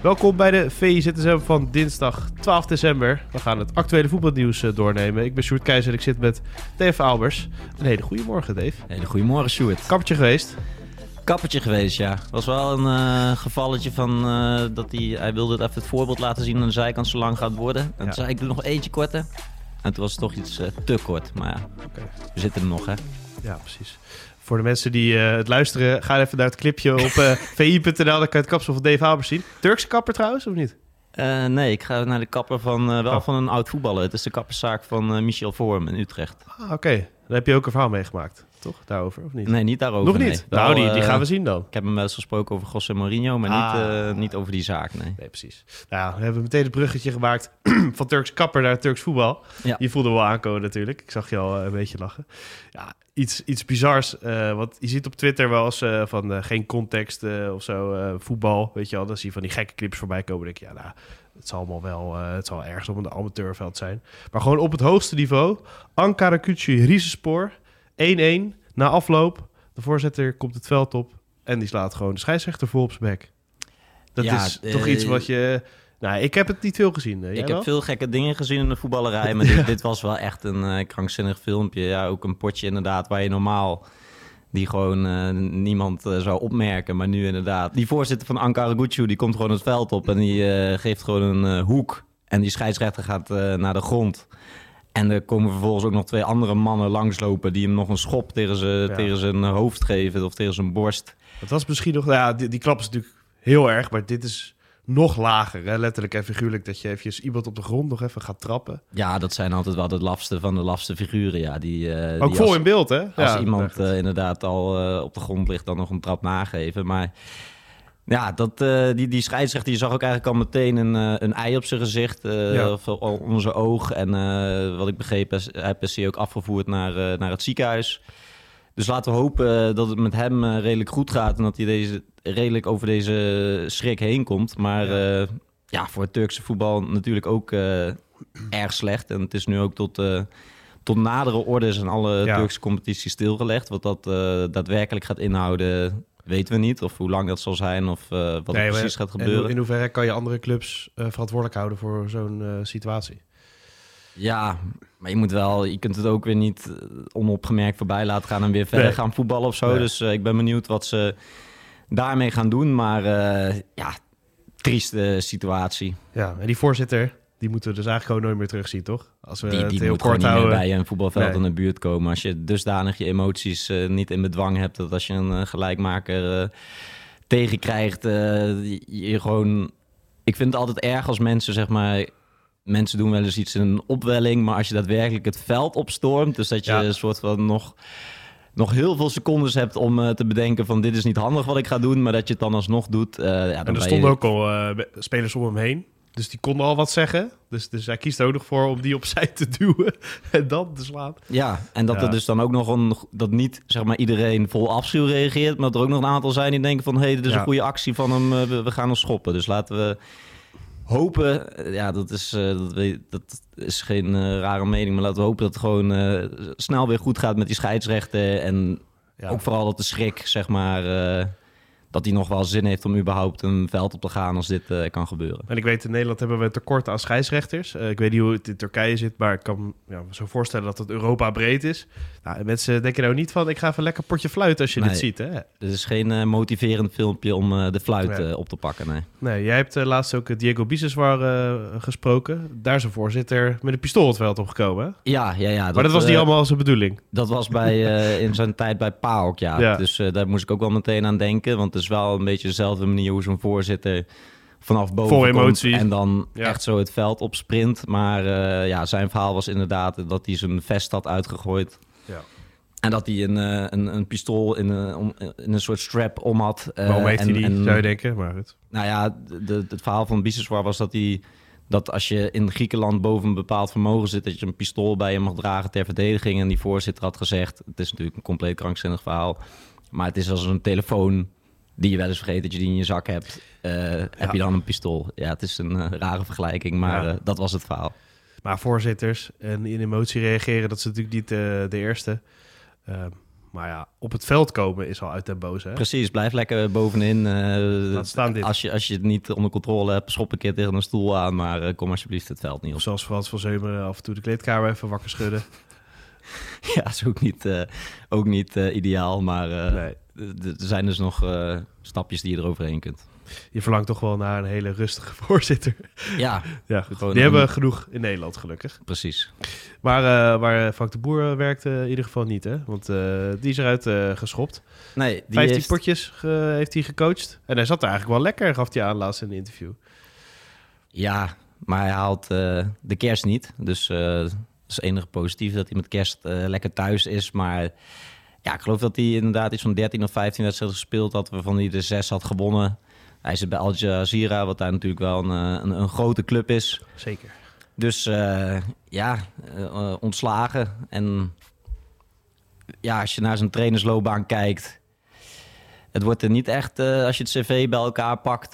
Welkom bij de VIZSM van dinsdag 12 december. We gaan het actuele voetbalnieuws eh, doornemen. Ik ben Sjoerd Keizer en ik zit met Dave Albers. Een hele goede morgen, Dave. Hele goedemorgen, Sjoerd. Kappertje geweest. Kappertje geweest, ja. was wel een eh, gevalletje van uh, dat hij, hij wilde het even het voorbeeld laten zien aan de zijkant zo lang gaat worden. En Ja. toen zei ik, doe nog eentje korter. En toen was het toch iets te kort. Maar ja, we zitten er nog, hè. Ja, precies. Voor de mensen die eh, het luisteren, ga even naar het clipje op eh, vi.nl. Dan kan je het kapsel van Dave Albers zien. Turkse kapper trouwens, of niet? Eh, nee, ik ga naar de kapper van, wel Oh. van een oud voetballer. Het is de kapperszaak van Michel Vorm in Utrecht. Ah, oké. Dan heb je ook een verhaal meegemaakt, toch? Daarover, of niet? Nee, niet daarover. Nog nee. niet? Wel, nou, die, die gaan we zien dan. Ik heb hem wel eens gesproken over José Mourinho, maar niet, Ah. niet over die zaak, nee. Nee, precies. Nou, we hebben meteen het bruggetje gemaakt van Turks kapper naar Turks voetbal. Ja. Je voelde wel aankomen natuurlijk. Ik zag je al een beetje lachen. Ja, iets, iets bizars. eh, want je ziet op Twitter wel eens eh, van eh, geen context of zo, voetbal, weet je wel. Dan zie je van die gekke clips voorbij komen. Dan denk je, ja, nou, het zal allemaal wel, het zal ergens op een amateurveld zijn. Maar gewoon op het hoogste niveau. Ankara Kucu, Riesenspoor, 1-1 na afloop. De voorzitter komt het veld op en die slaat gewoon de scheidsrechter vol op zijn bek. Dat Ja, is toch iets wat je... Nou, ik heb het niet veel gezien. eh, jij Ik wel? heb veel gekke dingen gezien in de voetballerij, maar dit, dit was wel echt een eh, krankzinnig filmpje. Ja, ook een potje inderdaad waar je normaal die gewoon eh, niemand zou opmerken, maar nu inderdaad. Die voorzitter van Ankara Gucci, die komt gewoon het veld op en die geeft gewoon een hoek en die scheidsrechter gaat naar de grond. En er komen vervolgens ook nog twee andere mannen langslopen die hem nog een schop tegen zijn Ja. tegen zijn hoofd geven of tegen zijn borst. Het was misschien nog... Ja, die, die klap is natuurlijk heel erg, maar dit is nog lager. Hè? Letterlijk en figuurlijk dat je eventjes iemand op de grond nog even gaat trappen. Ja, dat zijn altijd wel de lafste van de lafste figuren, ja. Die, eh, Ook die vol als- in beeld, hè? Als Ja, iemand eh, inderdaad al eh, op de grond ligt, dan nog een trap nageven. Maar ja, dat, die, die scheidsrechter, je zag ook eigenlijk al meteen een, een ei op zijn gezicht. Ja. of onder zijn oog. En wat ik begreep, heb is hij ook afgevoerd naar, naar het ziekenhuis. Dus laten we hopen dat het met hem eh, redelijk goed gaat. En dat hij deze, redelijk over deze schrik heen komt. Maar Ja. ja, ja voor het Turkse voetbal natuurlijk ook eh, erg slecht. En het is nu ook tot... eh, tot nadere orde zijn alle Ja. Turkse competities stilgelegd. Wat dat eh, daadwerkelijk gaat inhouden, weten we niet. Of hoe lang dat zal zijn of eh, wat Nee, er precies gaat en gebeuren. in hoeverre kan je andere clubs eh, verantwoordelijk houden voor zo'n eh, situatie? Ja, maar je moet wel, je kunt het ook weer niet eh, onopgemerkt voorbij laten gaan en weer verder Nee. gaan voetballen of zo. Nee. Dus eh, ik ben benieuwd wat ze daarmee gaan doen. Maar eh, ja, trieste situatie. Ja, en die voorzitter, die moeten we dus eigenlijk gewoon nooit meer terugzien, toch? Als we Die, heel moet gewoon kort niet meer houden. bij een voetbalveld Nee. in de buurt komen. Als je dusdanig je emoties niet in bedwang hebt... dat als je een gelijkmaker tegenkrijgt... je gewoon... Ik vind het altijd erg als mensen, zeg maar... Mensen doen wel eens iets in een opwelling... maar als je daadwerkelijk het veld opstormt... dus dat je Ja. een soort van nog... Nog heel veel secondes hebt om eh, te bedenken van dit is niet handig wat ik ga doen, maar dat je het dan alsnog doet. eh, ja, dan En er je- stonden ook al eh, spelers om hem heen. Dus die konden al wat zeggen. Dus, dus hij kiest er ook nog voor om die opzij te duwen en dan te slaan. Ja, en dat Ja. er dus dan ook nog een... dat niet zeg maar iedereen vol afschuw reageert... maar dat er ook nog een aantal zijn die denken van... hé, hey, dit is Ja. een goede actie van hem, we, we gaan hem schoppen. Dus laten we hopen... eh, ja, dat is, eh, dat, weet- dat is geen eh, rare mening... maar laten we hopen dat het gewoon snel weer goed gaat met die scheidsrechten... en Ja. ook vooral dat de schrik, zeg maar... dat hij nog wel zin heeft om überhaupt een veld op te gaan als dit eh, kan gebeuren. En ik weet, in Nederland hebben we tekort aan scheidsrechters. Eh, ik weet niet hoe het in Turkije zit, maar ik kan ja, me zo voorstellen dat het Europa breed is. Nou, en mensen denken nou niet van, ik ga even lekker potje fluiten als je dit ziet. Hè? Dit is geen eh, motiverend filmpje om de fluit Nee. op te pakken, nee. Nee, jij hebt laatst ook Diego Biseswar gesproken. Daar is een voorzitter met een pistool het veld opgekomen. Hè? Ja, ja, ja. maar dat was niet allemaal zijn bedoeling. Dat was bij, in zijn tijd bij PAOK, ja. Ja. Dus daar moest ik ook wel meteen aan denken. Want het is wel een beetje dezelfde manier hoe zo'n voorzitter vanaf boven Vol komt emotie. en dan Ja. echt zo het veld op sprint. Maar eh, ja, zijn verhaal was inderdaad dat hij zijn vest had uitgegooid. Ja. En dat hij een, eh, een, een pistool in een, om- in een soort strap om had. eh, Waarom heeft en- hij die, en- zou je denken? Maar goed. Nou ja, de, de- het verhaal van Biseswar was dat hij... dat als je in Griekenland boven een bepaald vermogen zit... dat je een pistool bij je mag dragen ter verdediging. En die voorzitter had gezegd... het is natuurlijk een compleet krankzinnig verhaal... maar het is als een telefoon die je wel eens vergeet dat je die in je zak hebt... eh, heb je dan een pistool. Ja, het is een eh, rare vergelijking, maar Ja. eh, dat was het verhaal. Maar voorzitters en in emotie reageren, dat is natuurlijk niet de eerste. Ehm, maar ja, op het veld komen is al uit den boze. Hè? Precies, blijf lekker bovenin. Laat staan dit. Als je, als je het niet onder controle hebt, schop een keer tegen een stoel aan... maar kom alsjeblieft het veld niet op. Zoals Frans van Zeumeren af en toe de kleedkamer even wakker schudden. Ja, is ook niet, ook niet ideaal, maar Nee. Er zijn dus nog eh, stapjes die je eroverheen kunt. Je verlangt toch wel naar een hele rustige voorzitter. Ja, Ja, goed. Die een- hebben genoeg in Nederland, gelukkig. precies. Maar uh, waar Frank de Boer werkte in ieder geval niet, hè? Want eh, die is eruit eh, geschopt. Nee, die 15 heeft, potjes heeft hij gecoacht. En hij zat er eigenlijk wel lekker, gaf hij aan laatst in een interview. Ja, maar hij haalt eh, de kerst niet. Dus eh dat is het enige positief dat hij met kerst eh, lekker thuis is. Maar ja, ik geloof dat hij inderdaad iets van 13 of 15 wedstrijden gespeeld had... waarvan hij de zes had gewonnen. Hij zit bij Al Jazeera, wat daar natuurlijk wel een, eh, een, een grote club is. Zeker. Dus eh, ja, eh, ontslagen. En ja, als je naar zijn trainersloopbaan kijkt... Het wordt er niet echt, als je het cv bij elkaar pakt,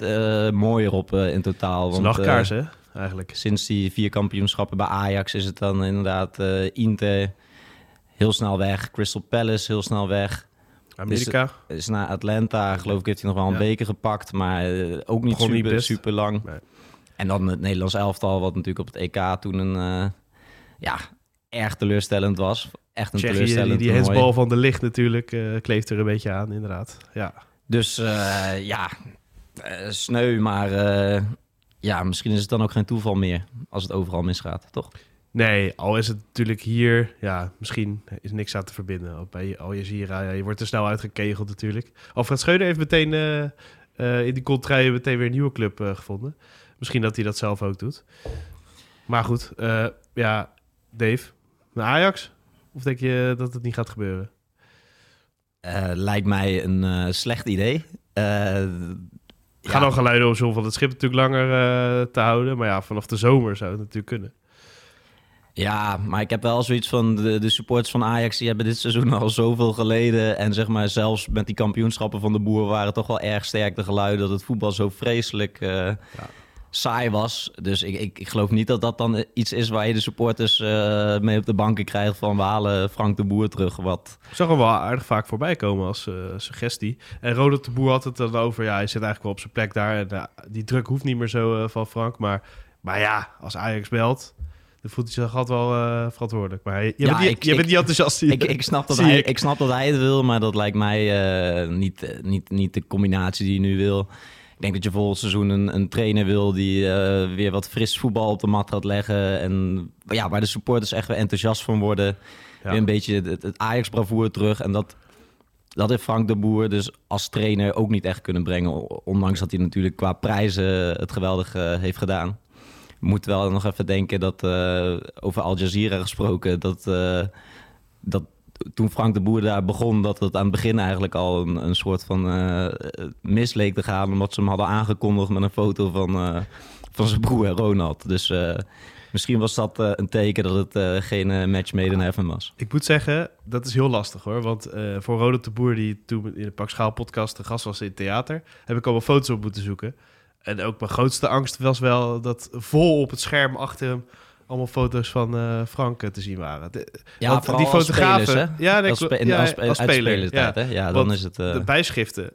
mooier op in totaal. Want, hè? Eigenlijk. sinds die vier kampioenschappen bij Ajax is het dan inderdaad Inter heel snel weg. Crystal Palace heel snel weg. Amerika. Is naar Atlanta, geloof ik, heeft hij nog wel een Ja. beker gepakt. Maar eh, ook niet Begon super, super lang. Nee. En dan het Nederlands elftal, wat natuurlijk op het EK toen een... eh, ja, erg teleurstellend was. Echt een Tsjechië, die, teleurstellend die toernooi. hensbal van de licht natuurlijk eh, kleeft er een beetje aan, inderdaad. Ja. Dus ja, sneu, maar ja, misschien is het dan ook geen toeval meer als het overal misgaat, toch? Nee, al is het natuurlijk hier, ja, misschien is niks aan te verbinden. Bij Al Jazeera, ja, je wordt er snel uitgekegeld natuurlijk. Alfred Schreuder heeft meteen eh, eh, in die contraille meteen weer een nieuwe club eh, gevonden. Misschien dat hij dat zelf ook doet. Maar goed, eh, ja, Dave, naar Ajax? Of denk je dat het niet gaat gebeuren? Eh, lijkt mij een eh, slecht idee. Eh, Ga ja, dan geluiden om John van het Schip natuurlijk langer eh, te houden. Maar ja, vanaf de zomer zou het natuurlijk kunnen. Ja, maar ik heb wel zoiets van de, de supporters van Ajax die hebben dit seizoen al zoveel geleden. En zeg maar zelfs met die kampioenschappen van de boer waren toch wel erg sterk de geluiden dat het voetbal zo vreselijk eh, saai was. Dus ik, ik, ik geloof niet dat dat dan iets is waar je de supporters eh, mee op de banken krijgt van we halen Frank de Boer terug. Wat Ik zag hem wel aardig vaak voorbij komen als eh, suggestie. En Ronald de Boer had het dan over, ja, hij zit eigenlijk wel op zijn plek daar. En die druk hoeft niet meer zo van Frank. Maar, maar ja, als Ajax belt, dan voelt hij zich altijd wel eh, verantwoordelijk. Maar je, je, Ja, bent, niet, ik- je ik- bent niet enthousiast. ik, ik, snap dat hij, ik. snap dat hij het wil, maar dat lijkt mij eh, niet, eh, niet, niet de combinatie die je nu wil. Ik denk dat je volgend seizoen een, een trainer wil die weer wat fris voetbal op de mat gaat leggen. En ja, waar de supporters echt weer enthousiast van worden. Ja. Weer een beetje het, het Ajax-bravoer terug. En dat, dat heeft Frank de Boer dus als trainer ook niet echt kunnen brengen. Ondanks dat hij natuurlijk qua prijzen het geweldig heeft gedaan. We moeten wel nog even denken dat eh, over Al Jazeera gesproken, dat, eh, dat toen Frank de Boer daar begon, dat het aan het begin eigenlijk al een, een soort van eh mis leek te gaan, omdat ze hem hadden aangekondigd met een foto van, van zijn broer Ronald. Dus misschien was dat een teken dat het geen match made in heaven was. Ik moet zeggen, dat is heel lastig hoor. Want voor Ronald de Boer, die toen in de Pak Schaal podcast de gast was in het theater, heb ik allemaal foto's op moeten zoeken. En ook mijn grootste angst was wel dat vol op het scherm achter hem allemaal foto's van eh, Frank eh, te zien waren. De, Ja, Want vooral die fotografen- spelers, hè? Ja, nee, als, spe- ja, als, spe- als speler, spelerstijd, hè? Ja, dan Want is het... eh, de bijschriften,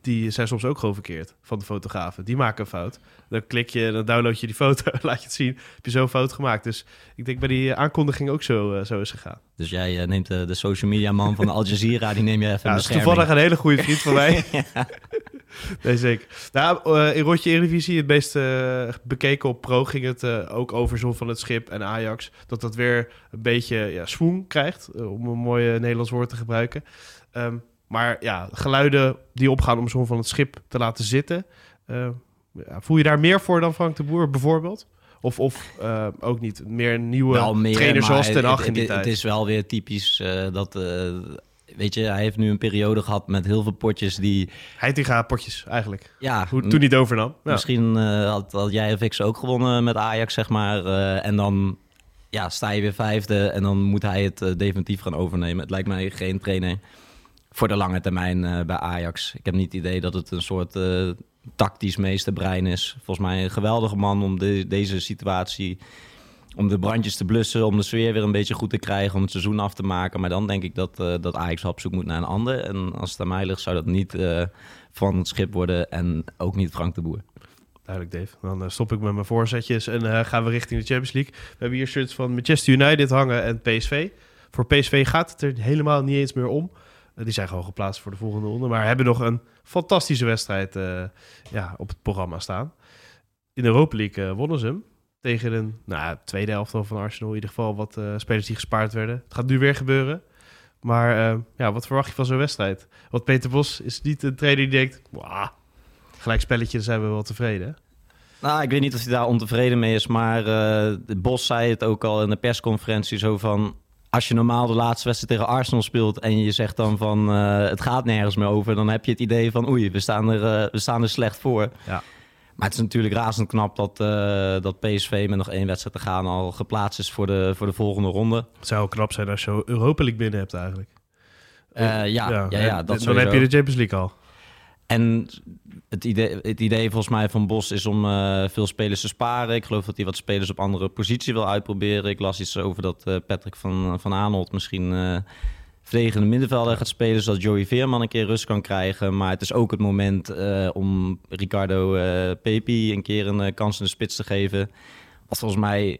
die zijn soms ook gewoon verkeerd van de fotografen. Die maken een fout. Dan klik je, dan download je die foto, laat je het zien. Heb je zo'n fout gemaakt. Dus ik denk bij die aankondiging ook zo, zo is gegaan. Dus jij neemt de, social media man van Al Jazeera, die neem je even Ja, dat is toevallig een hele goede vriend van mij. Nee, zeker. Nou, eh, in Rotje Eredivisie, het meest eh, bekeken op Pro, ging het eh, ook over Zon van het Schip en Ajax. Dat dat weer een beetje ja, swoon krijgt, om een mooi Nederlands woord te gebruiken. Ehm, maar ja, geluiden die opgaan om Zon van het Schip te laten zitten. ja, voel je daar meer voor dan Frank de Boer bijvoorbeeld? Of, of ook niet? Meer een nieuwe meer, trainer zoals Ten Hag in die het, tijd. het is wel weer typisch eh, dat... eh, weet je, hij heeft nu een periode gehad met heel veel potjes die... Heitinga potjes eigenlijk. Ja, Hoe, toen niet overnam. Ja. Misschien eh, had, had jij of ik ze ook gewonnen met Ajax, zeg maar. eh, en dan ja, sta je weer vijfde en dan moet hij het eh, definitief gaan overnemen. Het lijkt mij geen trainer voor de lange termijn bij Ajax. Ik heb niet het idee dat het een soort tactisch meesterbrein is. Volgens mij een geweldige man om de, deze situatie... Om de brandjes te blussen, om de sfeer weer een beetje goed te krijgen, om het seizoen af te maken. Maar dan denk ik dat, eh, dat Ajax op zoek moet naar een ander. En als het aan mij ligt, zou dat niet eh, van het schip worden en ook niet Frank de Boer. Duidelijk, Dave. Dan eh, stop ik met mijn voorzetjes en gaan we richting de Champions League. We hebben hier shirts van Manchester United hangen en PSV. Voor PSV gaat het er helemaal niet eens meer om. Die zijn gewoon geplaatst voor de volgende ronde. Maar hebben nog een fantastische wedstrijd ja, op het programma staan. In de Europa League wonnen ze hem. Tegen een nou, tweede helft van Arsenal. In ieder geval wat eh, spelers die gespaard werden. Het gaat nu weer gebeuren. Maar eh, ja, wat verwacht je van zo'n wedstrijd? Want Peter Bos is niet een trainer die denkt... "Wah, Gelijk spelletje, zijn we wel tevreden. hè?" Nou, ik weet niet of hij daar ontevreden mee is, maar de Bos zei het ook al in de persconferentie zo van... Als je normaal de laatste wedstrijd tegen Arsenal speelt en je zegt dan van het gaat nergens meer over, dan heb je het idee van oei, we staan er, we staan er slecht voor. Ja. Maar het is natuurlijk razend knap dat, eh, dat PSV met nog één wedstrijd te gaan al geplaatst is voor de, voor de volgende ronde. Het zou knap zijn als je Europa League binnen hebt eigenlijk. Eh, ja, ja, ja, dat dan heb je de. Champions League al. En het idee, het idee volgens mij van Bos is om eh, veel spelers te sparen. Ik geloof dat hij wat spelers op andere positie wil uitproberen. Ik las iets over dat Patrick van, van Aanholt misschien verdedigende middenvelder gaat spelen... zodat Joey Veerman een keer rust kan krijgen. Maar het is ook het moment eh, om Ricardo Pepi een keer een eh, kans in de spits te geven. Wat volgens mij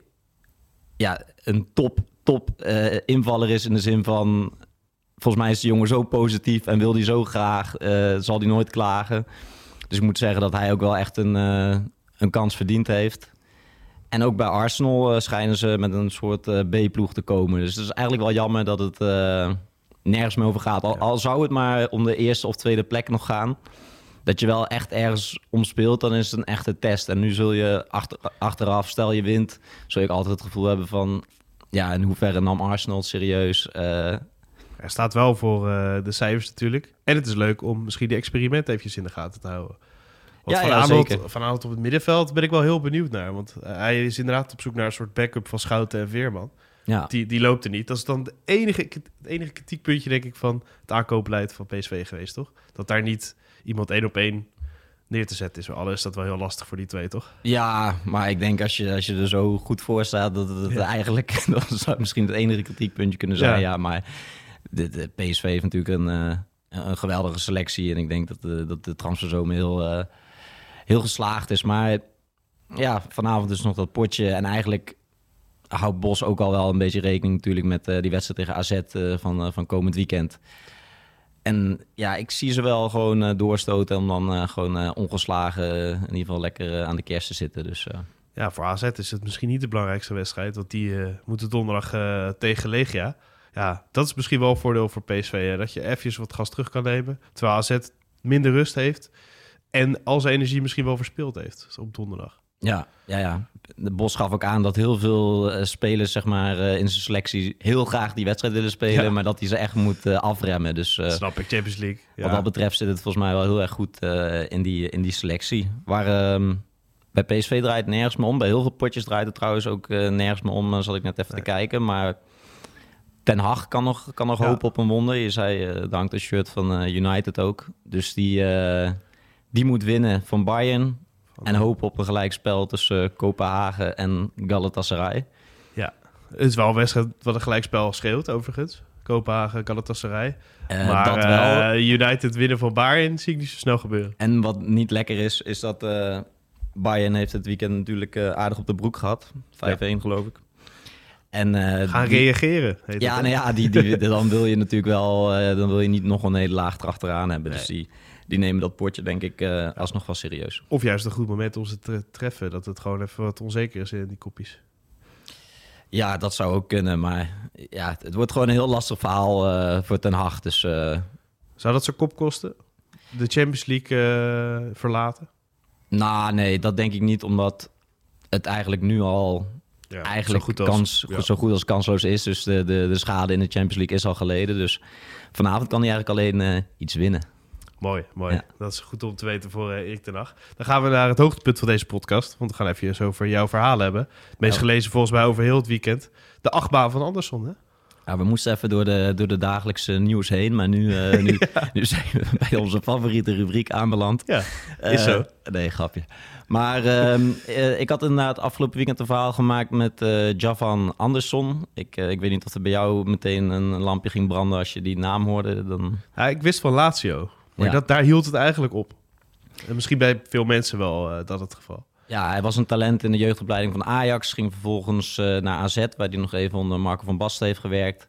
ja, een top, top invaller is in de zin van... Volgens mij is de jongen zo positief en wil hij zo graag, zal hij nooit klagen. Dus ik moet zeggen dat hij ook wel echt een, een kans verdiend heeft. En ook bij Arsenal schijnen ze met een soort B-ploeg te komen. Dus het is eigenlijk wel jammer dat het nergens meer over gaat. Al, al zou het maar om de eerste of tweede plek nog gaan. Dat je wel echt ergens om speelt, dan is het een echte test. En nu zul je achter, achteraf, stel je wint, zul je altijd het gevoel hebben van... Ja, in hoeverre nam Arsenal het serieus? Eh, Er staat wel voor eh, de cijfers natuurlijk. En het is leuk om misschien die experimenten eventjes in de gaten te houden. Want Ja, van, ja, op het middenveld ben ik wel heel benieuwd naar. Want hij is inderdaad op zoek naar een soort backup van Schouten en Veerman. Ja. Die, die loopt er niet. Dat is dan de enige, het enige kritiekpuntje, denk ik, van het aankoopbeleid van PSV geweest, toch? Dat daar niet iemand één op één neer te zetten is. Alles is dat wel heel lastig voor die twee, toch? Ja, maar ik denk als je, als je er zo goed voor staat, dat het Ja. eigenlijk dat zou misschien het enige kritiekpuntje kunnen zijn. Ja. Ja, maar de, de PSV heeft natuurlijk een, eh, een geweldige selectie. En ik denk dat de, dat de transferzomer heel, eh, heel geslaagd is. Maar ja, vanavond is nog dat potje. En eigenlijk houdt Bos ook al wel een beetje rekening natuurlijk met eh, die wedstrijd tegen AZ eh, van, eh, van komend weekend. En ja, ik zie ze wel gewoon doorstoten om dan gewoon ongeslagen in ieder geval lekker aan de kerst te zitten. Dus Ja, voor AZ is het misschien niet de belangrijkste wedstrijd. Want die moeten donderdag tegen Legia. Ja, dat is misschien wel een voordeel voor PSV. Dat je eventjes wat gas terug kan nemen. Terwijl AZ minder rust heeft. En al zijn energie misschien wel verspild heeft op donderdag. Ja, ja, ja. De Bos gaf ook aan dat heel veel eh, spelers zeg maar, eh, in zijn selectie heel graag die wedstrijd willen spelen. Ja. Maar dat hij ze echt moet eh, afremmen. Dus Snap ik, Champions League. Ja. wat dat betreft zit het volgens mij wel heel erg goed in, die, in die selectie. Waar ehm, bij PSV draait het nergens meer om. Bij heel veel potjes draait het trouwens ook nergens meer om. zat ik net even te kijken. Maar Ten Hag kan nog, kan nog Ja. hopen op een wonder. Je zei, eh de hangt een shirt van United ook. Dus die, die moet winnen van Bayern. En hopen op een gelijkspel tussen eh, Kopenhagen en Galatasaray. Het is wel een wedstrijd wat een gelijkspel scheelt, overigens. Kopenhagen, Galatasaray. Eh, maar dat wel. eh, United winnen van Bayern zie ik niet zo snel gebeuren. En wat niet lekker is, is dat Bayern heeft het weekend natuurlijk aardig op de broek gehad. 5-1 geloof ik. En, Gaan die- reageren. heet Ja, nou ja die, die, dan wil je natuurlijk wel, dan wil je niet nog een hele laag erachteraan hebben. Dus die, die nemen dat potje denk ik eh, alsnog wel serieus. Of juist een goed moment om ze te treffen. Dat het gewoon even wat onzeker is in die kopjes. Ja, dat zou ook kunnen, maar ja, het wordt gewoon een heel lastig verhaal eh, voor Ten Hag. Dus eh, Zou dat zijn kop kosten? De Champions League verlaten? nou, nee, dat denk ik niet, omdat het eigenlijk nu al Ja, eigenlijk zo goed als- kans, ja. zo goed als kansloos is. Dus de, de, de schade in de Champions League is al geleden. Dus vanavond kan hij eigenlijk alleen iets winnen. Mooi, mooi. Ja. Dat is goed om te weten voor eh, Erik ten Hag. Dan gaan we naar het hoogtepunt van deze podcast. Want we gaan even eens over jouw verhaal hebben. Het meest gelezen volgens mij over heel het weekend. De achtbaan van Anderson, hè? Ja, we moesten even door de, door de dagelijkse nieuws heen. Maar nu, eh, nu, nu zijn we bij onze favoriete rubriek aanbeland. Ja, is zo. Eh, nee, grapje. Maar ehm, eh, ik had inderdaad afgelopen weekend een verhaal gemaakt met eh, Javan Andersson. Ik, eh, ik weet niet of er bij jou meteen een lampje ging branden als je die naam hoorde. Dan... Ja, ik wist van Lazio. Maar Ja. dat, daar hield het eigenlijk op. En misschien bij veel mensen wel eh, dat het geval. Ja, hij was een talent in de jeugdopleiding van Ajax. Ging vervolgens eh, naar AZ, waar hij nog even onder Marco van Basten heeft gewerkt.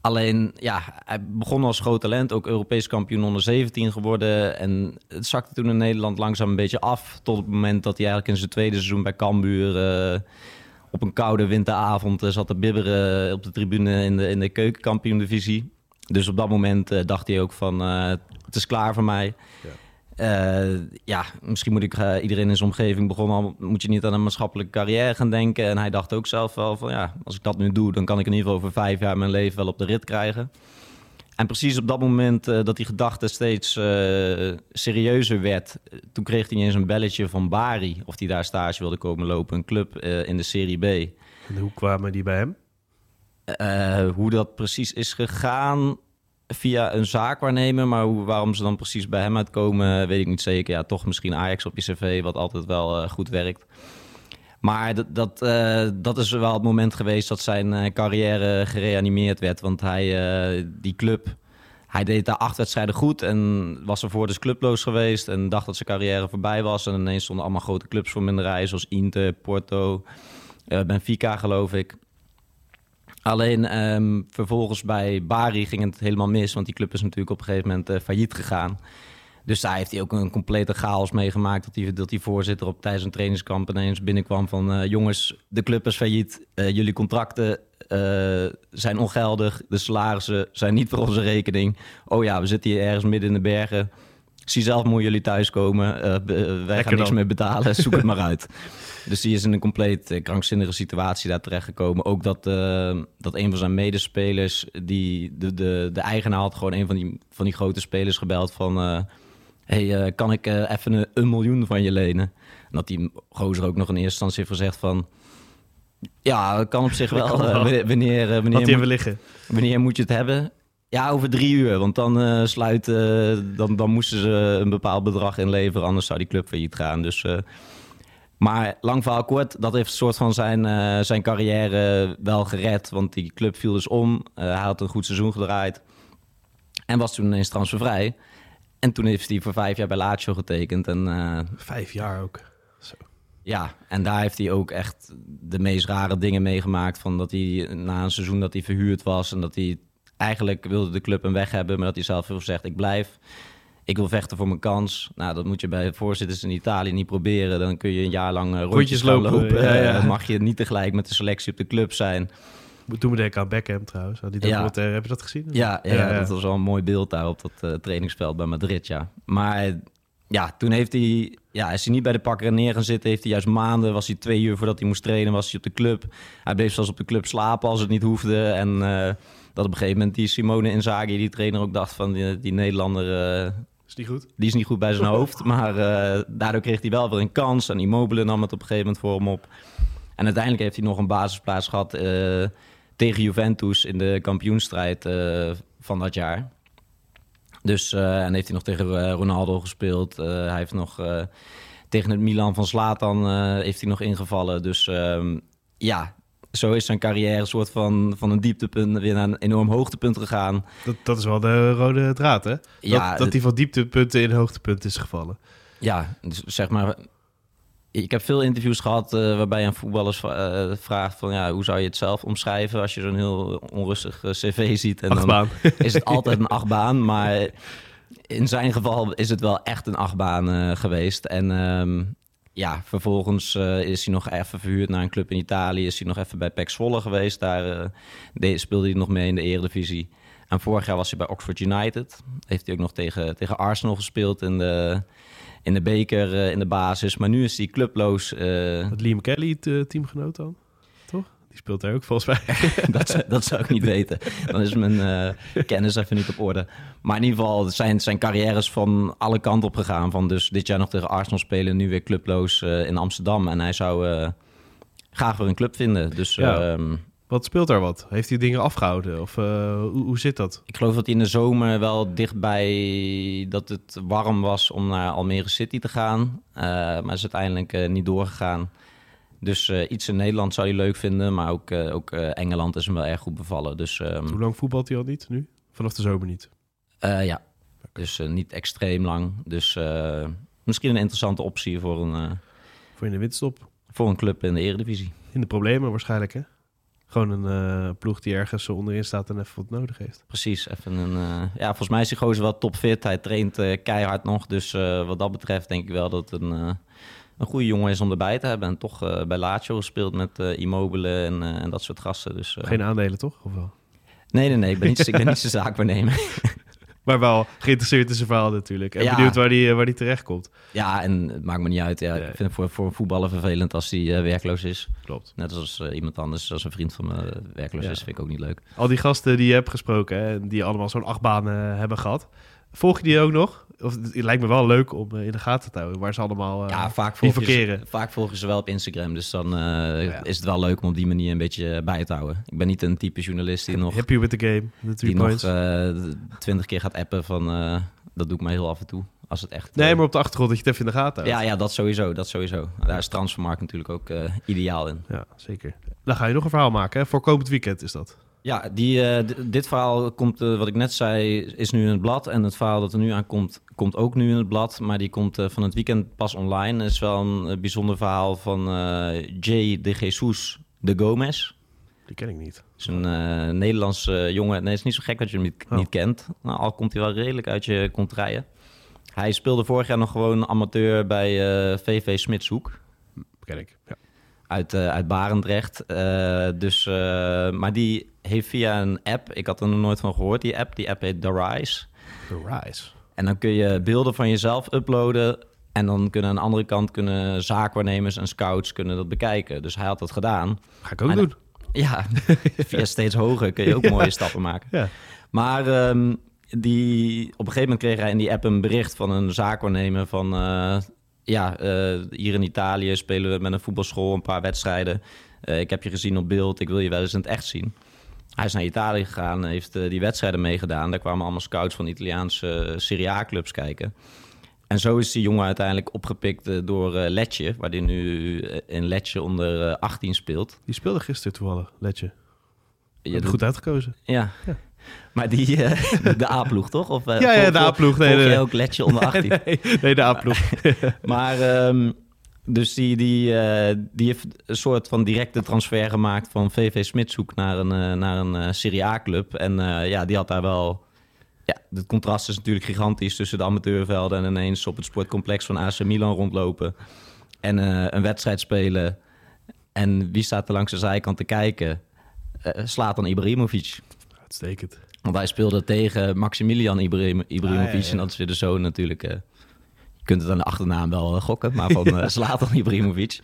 Alleen, ja, hij begon als groot talent. Ook Europees kampioen onder 17 geworden. En het zakte toen in Nederland langzaam een beetje af. Tot het moment dat hij eigenlijk in zijn tweede seizoen bij Cambuur... eh, op een koude winteravond zat te bibberen op de tribune in de, in de keukenkampioen-divisie. Dus op dat moment dacht hij ook van, het is klaar voor mij. Eh, ja, misschien moet ik eh, iedereen in zijn omgeving begonnen al, moet je niet aan een maatschappelijke carrière gaan denken. En hij dacht ook zelf wel van ja, als ik dat nu doe, dan kan ik in ieder geval over vijf jaar mijn leven wel op de rit krijgen. En precies op dat moment eh, dat die gedachte steeds serieuzer werd, toen kreeg hij ineens een belletje van Bari of hij daar stage wilde komen lopen, een club in de Serie B. En hoe kwamen die bij hem? Hoe dat precies is gegaan via een zaakwaarnemer, maar hoe, waarom ze dan precies bij hem uitkomen, weet ik niet zeker. Ja, toch misschien Ajax op je cv, wat altijd wel eh, goed werkt. Maar dat, dat, eh, dat is wel het moment geweest dat zijn eh, carrière gereanimeerd werd. Want hij, die club, hij deed daar acht wedstrijden goed en was ervoor dus clubloos geweest. En dacht dat zijn carrière voorbij was. En ineens stonden allemaal grote clubs voor hem in de rij, zoals Inter, Porto, Benfica geloof ik. Alleen ehm, vervolgens bij Bari ging het helemaal mis, want die club is natuurlijk op een gegeven moment eh, failliet gegaan. Dus daar heeft hij ook een complete chaos meegemaakt. Dat die, dat die voorzitter op tijdens een trainingskamp ineens binnenkwam van... eh, jongens, de club is failliet. eh, jullie contracten zijn ongeldig. De salarissen zijn niet voor onze rekening. Oh ja, we zitten hier ergens midden in de bergen. Zie zelf hoe jullie thuiskomen. Eh, eh, wij gaan niks dan. meer betalen. Zoek het maar uit. Dus die is in een compleet eh, krankzinnige situatie daar terechtgekomen. Ook dat, dat een van zijn medespelers, die, de, de, de eigenaar had gewoon een van die, van die grote spelers gebeld van... hey, kan ik even een, een miljoen van je lenen? En dat die gozer ook nog in eerste instantie heeft gezegd van... Ja, dat kan op zich wel. wanneer, wanneer, wanneer, moet, liggen? wanneer moet je het hebben? Ja, over drie uur. Want dan, eh sluit, eh, dan, dan moesten ze een bepaald bedrag inleveren. Anders zou die club failliet gaan. Dus, eh, maar lang verhaal kort, dat heeft een soort van zijn, zijn carrière wel gered. Want die club viel dus om. Hij had een goed seizoen gedraaid. En was toen ineens transfervrij. En toen heeft hij voor vijf jaar bij Lazio getekend. En Vijf jaar ook. ja, en daar heeft hij ook echt de meest rare dingen meegemaakt. Van dat hij na een seizoen dat hij verhuurd was en dat hij eigenlijk wilde de club hem weg hebben, maar dat hij zelf heeft gezegd: ik blijf. Ik wil vechten voor mijn kans. Nou, dat moet je bij voorzitters in Italië niet proberen. Dan kun je een jaar lang eh, rondjes, lopen, lopen. ja, ja. Eh, Dan mag je niet tegelijk met de selectie op de club zijn. Toen me denken aan Beckham trouwens. Die Ja. Heb je dat gezien? Ja, ja, dat was wel een mooi beeld daar op dat eh, trainingsveld bij Madrid, ja. Maar ja, toen heeft hij, ja, is hij niet bij de pakker neer gaan zitten. Heeft hij juist maanden, was hij twee uur voordat hij moest trainen, was hij op de club. Hij bleef zelfs op de club slapen als het niet hoefde. En dat op een gegeven moment die Simone Inzaghi, die trainer, ook dacht van die, die Nederlander... eh, Is die goed? die is niet goed bij zijn hoofd. Maar eh, daardoor kreeg hij wel weer een kans. En Immobile nam het op een gegeven moment voor hem op. En uiteindelijk heeft hij nog een basisplaats gehad eh, tegen Juventus in de kampioenstrijd van dat jaar. Dus, en heeft hij nog tegen Ronaldo gespeeld. Hij heeft nog tegen het Milan van Slatan heeft hij nog ingevallen. Dus ehm, ja, zo is zijn carrière een soort van, van een dieptepunt weer naar een enorm hoogtepunt gegaan. Dat, dat is wel de rode draad, hè? Ja, dat, dat hij van dieptepunten in hoogtepunten is gevallen. Ja, dus zeg maar. Ik heb veel interviews gehad eh, waarbij een voetballer eh, vraagt van ja, hoe zou je het zelf omschrijven als je zo'n heel onrustig eh, cv ziet. En Achtbaan. dan is het altijd een achtbaan, maar in zijn geval is het wel echt een achtbaan geweest. En ehm, ja, vervolgens eh, is hij nog even verhuurd naar een club in Italië. Is hij nog even bij PEC Zwolle geweest. Daar eh, speelde hij nog mee in de Eredivisie. En vorig jaar was hij bij Oxford United. Heeft hij ook nog tegen, tegen Arsenal gespeeld in de, in de beker, eh, in de basis. Maar nu is hij clubloos. Dat Liam Kelly, het teamgenoot dan? Die speelt daar ook volgens mij. dat, zou- dat zou ik niet weten. Dan is mijn eh, kennis even niet op orde. Maar in ieder geval zijn zijn carrières van alle kanten op gegaan. Van dus dit jaar nog tegen Arsenal spelen, nu weer clubloos eh, in Amsterdam. En hij zou eh, graag weer een club vinden. Dus Ja. ehm, Wat speelt daar wat? Heeft hij dingen afgehouden? Of hoe, hoe zit dat? ik geloof dat hij in de zomer wel dichtbij dat het warm was om naar Almere City te gaan. Maar is uiteindelijk niet doorgegaan. Dus eh, iets in Nederland zou hij leuk vinden. Maar ook, eh, ook eh, Engeland is hem wel erg goed bevallen. Dus ehm, Hoe lang voetbalt hij al niet nu? Vanaf de zomer niet. Ja, dus niet extreem lang. Dus misschien een interessante optie voor een, Voor in de windstop. voor een club in de Eredivisie. In de problemen waarschijnlijk, hè? Gewoon een ploeg die ergens onderin staat en even wat nodig heeft. Precies, even een... ja, volgens mij is hij gozer wel topfit. Hij traint keihard nog. Dus wat dat betreft denk ik wel dat een, een goede jongen is om erbij te hebben. En toch eh, bij Lazio gespeeld met eh, Immobile en, eh, en dat soort gasten. Dus, Geen aandelen, toch? Of wel? Nee, nee, nee. Ik ben niet, ik ben niet zijn zaakwaarnemer. Maar wel geïnteresseerd in zijn verhaal natuurlijk. En Ja. benieuwd waar die, waar die terecht komt. ja, en het maakt me niet uit. Ja, Nee. Ik vind het voor, voor een voetballer vervelend als hij eh, werkloos is. Klopt. Net als iemand anders, als een vriend van me werkloos Ja. is, vind ik ook niet leuk. Al die gasten die je hebt gesproken, hè, en die allemaal zo'n achtbaan hebben gehad. Volg je die ook nog? Of, het lijkt me wel leuk om eh, in de gaten te houden waar ze allemaal eh, Ja, vaak volgen, verkeren. ze, vaak volgen ze wel op Instagram. Dus dan eh, Ja. is het wel leuk om op die manier een beetje bij te houden. Ik ben niet een type journalist die nog, Happy with the game, three die nog points. twintig keer gaat appen van... dat doe ik mij heel af en toe. Als het echt... nee, maar op de achtergrond dat je het even in de gaten houdt. ja, ja, dat sowieso. Dat sowieso. Daar is Transfermarkt natuurlijk ook ideaal in. Ja, zeker. Dan ga je nog een verhaal maken, hè? Voor komend weekend is dat. Ja, die, eh, dit verhaal komt, eh, wat ik net zei, is nu in het blad. En het verhaal dat er nu aankomt, komt ook nu in het blad. Maar die komt eh, van het weekend pas online. Het is wel een bijzonder verhaal van Jay de Jesus de Gomez. Die ken ik niet. Het is een Nederlandse jongen. Nee, het is niet zo gek dat je hem niet, Oh. niet kent. Nou, al komt hij wel redelijk uit je contraien. Hij speelde vorig jaar nog gewoon amateur bij VV Smitshoek Ken ik. Ja. Uit, eh, uit Barendrecht. Eh, dus, eh, maar die heeft via een app, ik had er nog nooit van gehoord, die app, die app heet The Rise. The Rise. En dan kun je beelden van jezelf uploaden en dan kunnen aan de andere kant kunnen zaakwaarnemers en scouts kunnen dat bekijken. Dus hij had dat gedaan. Ga ik ook doen. Ja, via steeds hoger kun je ook mooie stappen maken. Ja. Maar ehm, die, op een gegeven moment kreeg hij in die app een bericht van een zaakwaarnemer van... ja, eh, hier in Italië spelen we met een voetbalschool een paar wedstrijden. Eh, ik heb je gezien op beeld, ik wil je wel eens in het echt zien. Hij is naar Italië gegaan, heeft eh, die wedstrijden meegedaan. Daar kwamen allemaal scouts van Italiaanse Serie A-clubs kijken. En zo is die jongen uiteindelijk opgepikt door Letje, waar hij nu in Letje onder eh, 18 speelt. Die speelde gisteren toevallig, Letje. Je Ja, hebt goed uitgekozen. Ja. Maar die, eh, de A-ploeg toch? Of, eh, Ja, ja, de A-ploeg. Nee, nee, ook Letje onder 18? Nee, nee, de A-ploeg. Maar ehm, dus die, die, eh, die heeft een soort van directe transfer gemaakt van VV Smitshoek naar een, naar een Serie A-club. En ja, die had daar wel... Ja, het contrast is natuurlijk gigantisch tussen de amateurvelden en ineens op het sportcomplex van AC Milan rondlopen. En een wedstrijd spelen. En wie staat er langs de zijkant te kijken? Slaat dan Ibrahimovic. Uitstekend. Want hij speelde tegen Maximilian Ibrahim, Ibrahimovic. Ah, ja, ja. En dat is weer de zoon natuurlijk. eh, je kunt het aan de achternaam wel eh, gokken, maar van uh, Zlatan Ibrahimovic.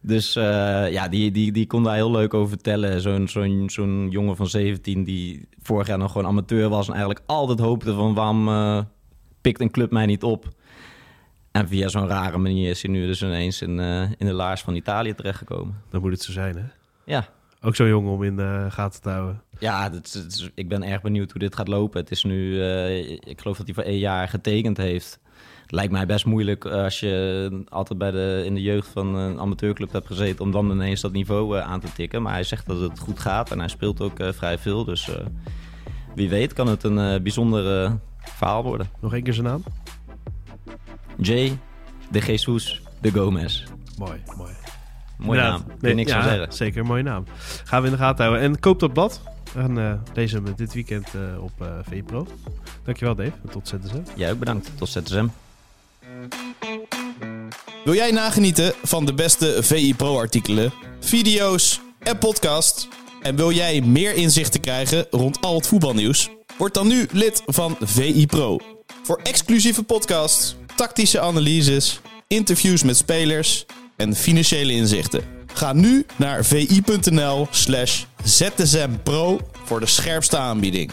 Dus ja, die, die, die kon daar heel leuk over vertellen. Zo'n zo'n zo'n jongen van 17 die vorig jaar nog gewoon amateur was... en eigenlijk altijd hoopte van waarom pikt een club mij niet op... En via zo'n rare manier is hij nu dus ineens in, in de laars van Italië terechtgekomen. Dan moet het zo zijn, hè? Ja, Ook zo'n jongen om in de gaten te houden. Ja, dat is- dat ik ben erg benieuwd hoe dit gaat lopen. Het is nu, eh, ik geloof dat hij voor één jaar getekend heeft. Lijkt mij best moeilijk eh, als je altijd bij de, in de jeugd van een amateurclub hebt gezeten... om dan ineens dat niveau eh, aan te tikken. Maar hij zegt dat het goed gaat en hij speelt ook vrij veel. Dus wie weet kan het een eh, bijzonder verhaal worden. Nog één keer zijn naam? Jay de Jesus de Gomez. Mooi, mooi. Mooie naam, Inderdaad. je niks ja, van zeggen. Zeker, een mooie naam. Gaan we in de gaten houden. En koop dat blad. En eh lezen hem dit weekend eh, op eh VPRO. Dankjewel Dave. Tot ZSM. Jij ook bedankt. Tot ZSM. Wil jij nagenieten van de beste VI Pro artikelen, video's en podcasts? En wil jij meer inzichten krijgen rond al het voetbalnieuws? Word dan nu lid van VI Pro. Voor exclusieve podcasts, tactische analyses, interviews met spelers en financiële inzichten. Ga nu naar vi.nl slash zsmpro voor de scherpste aanbieding.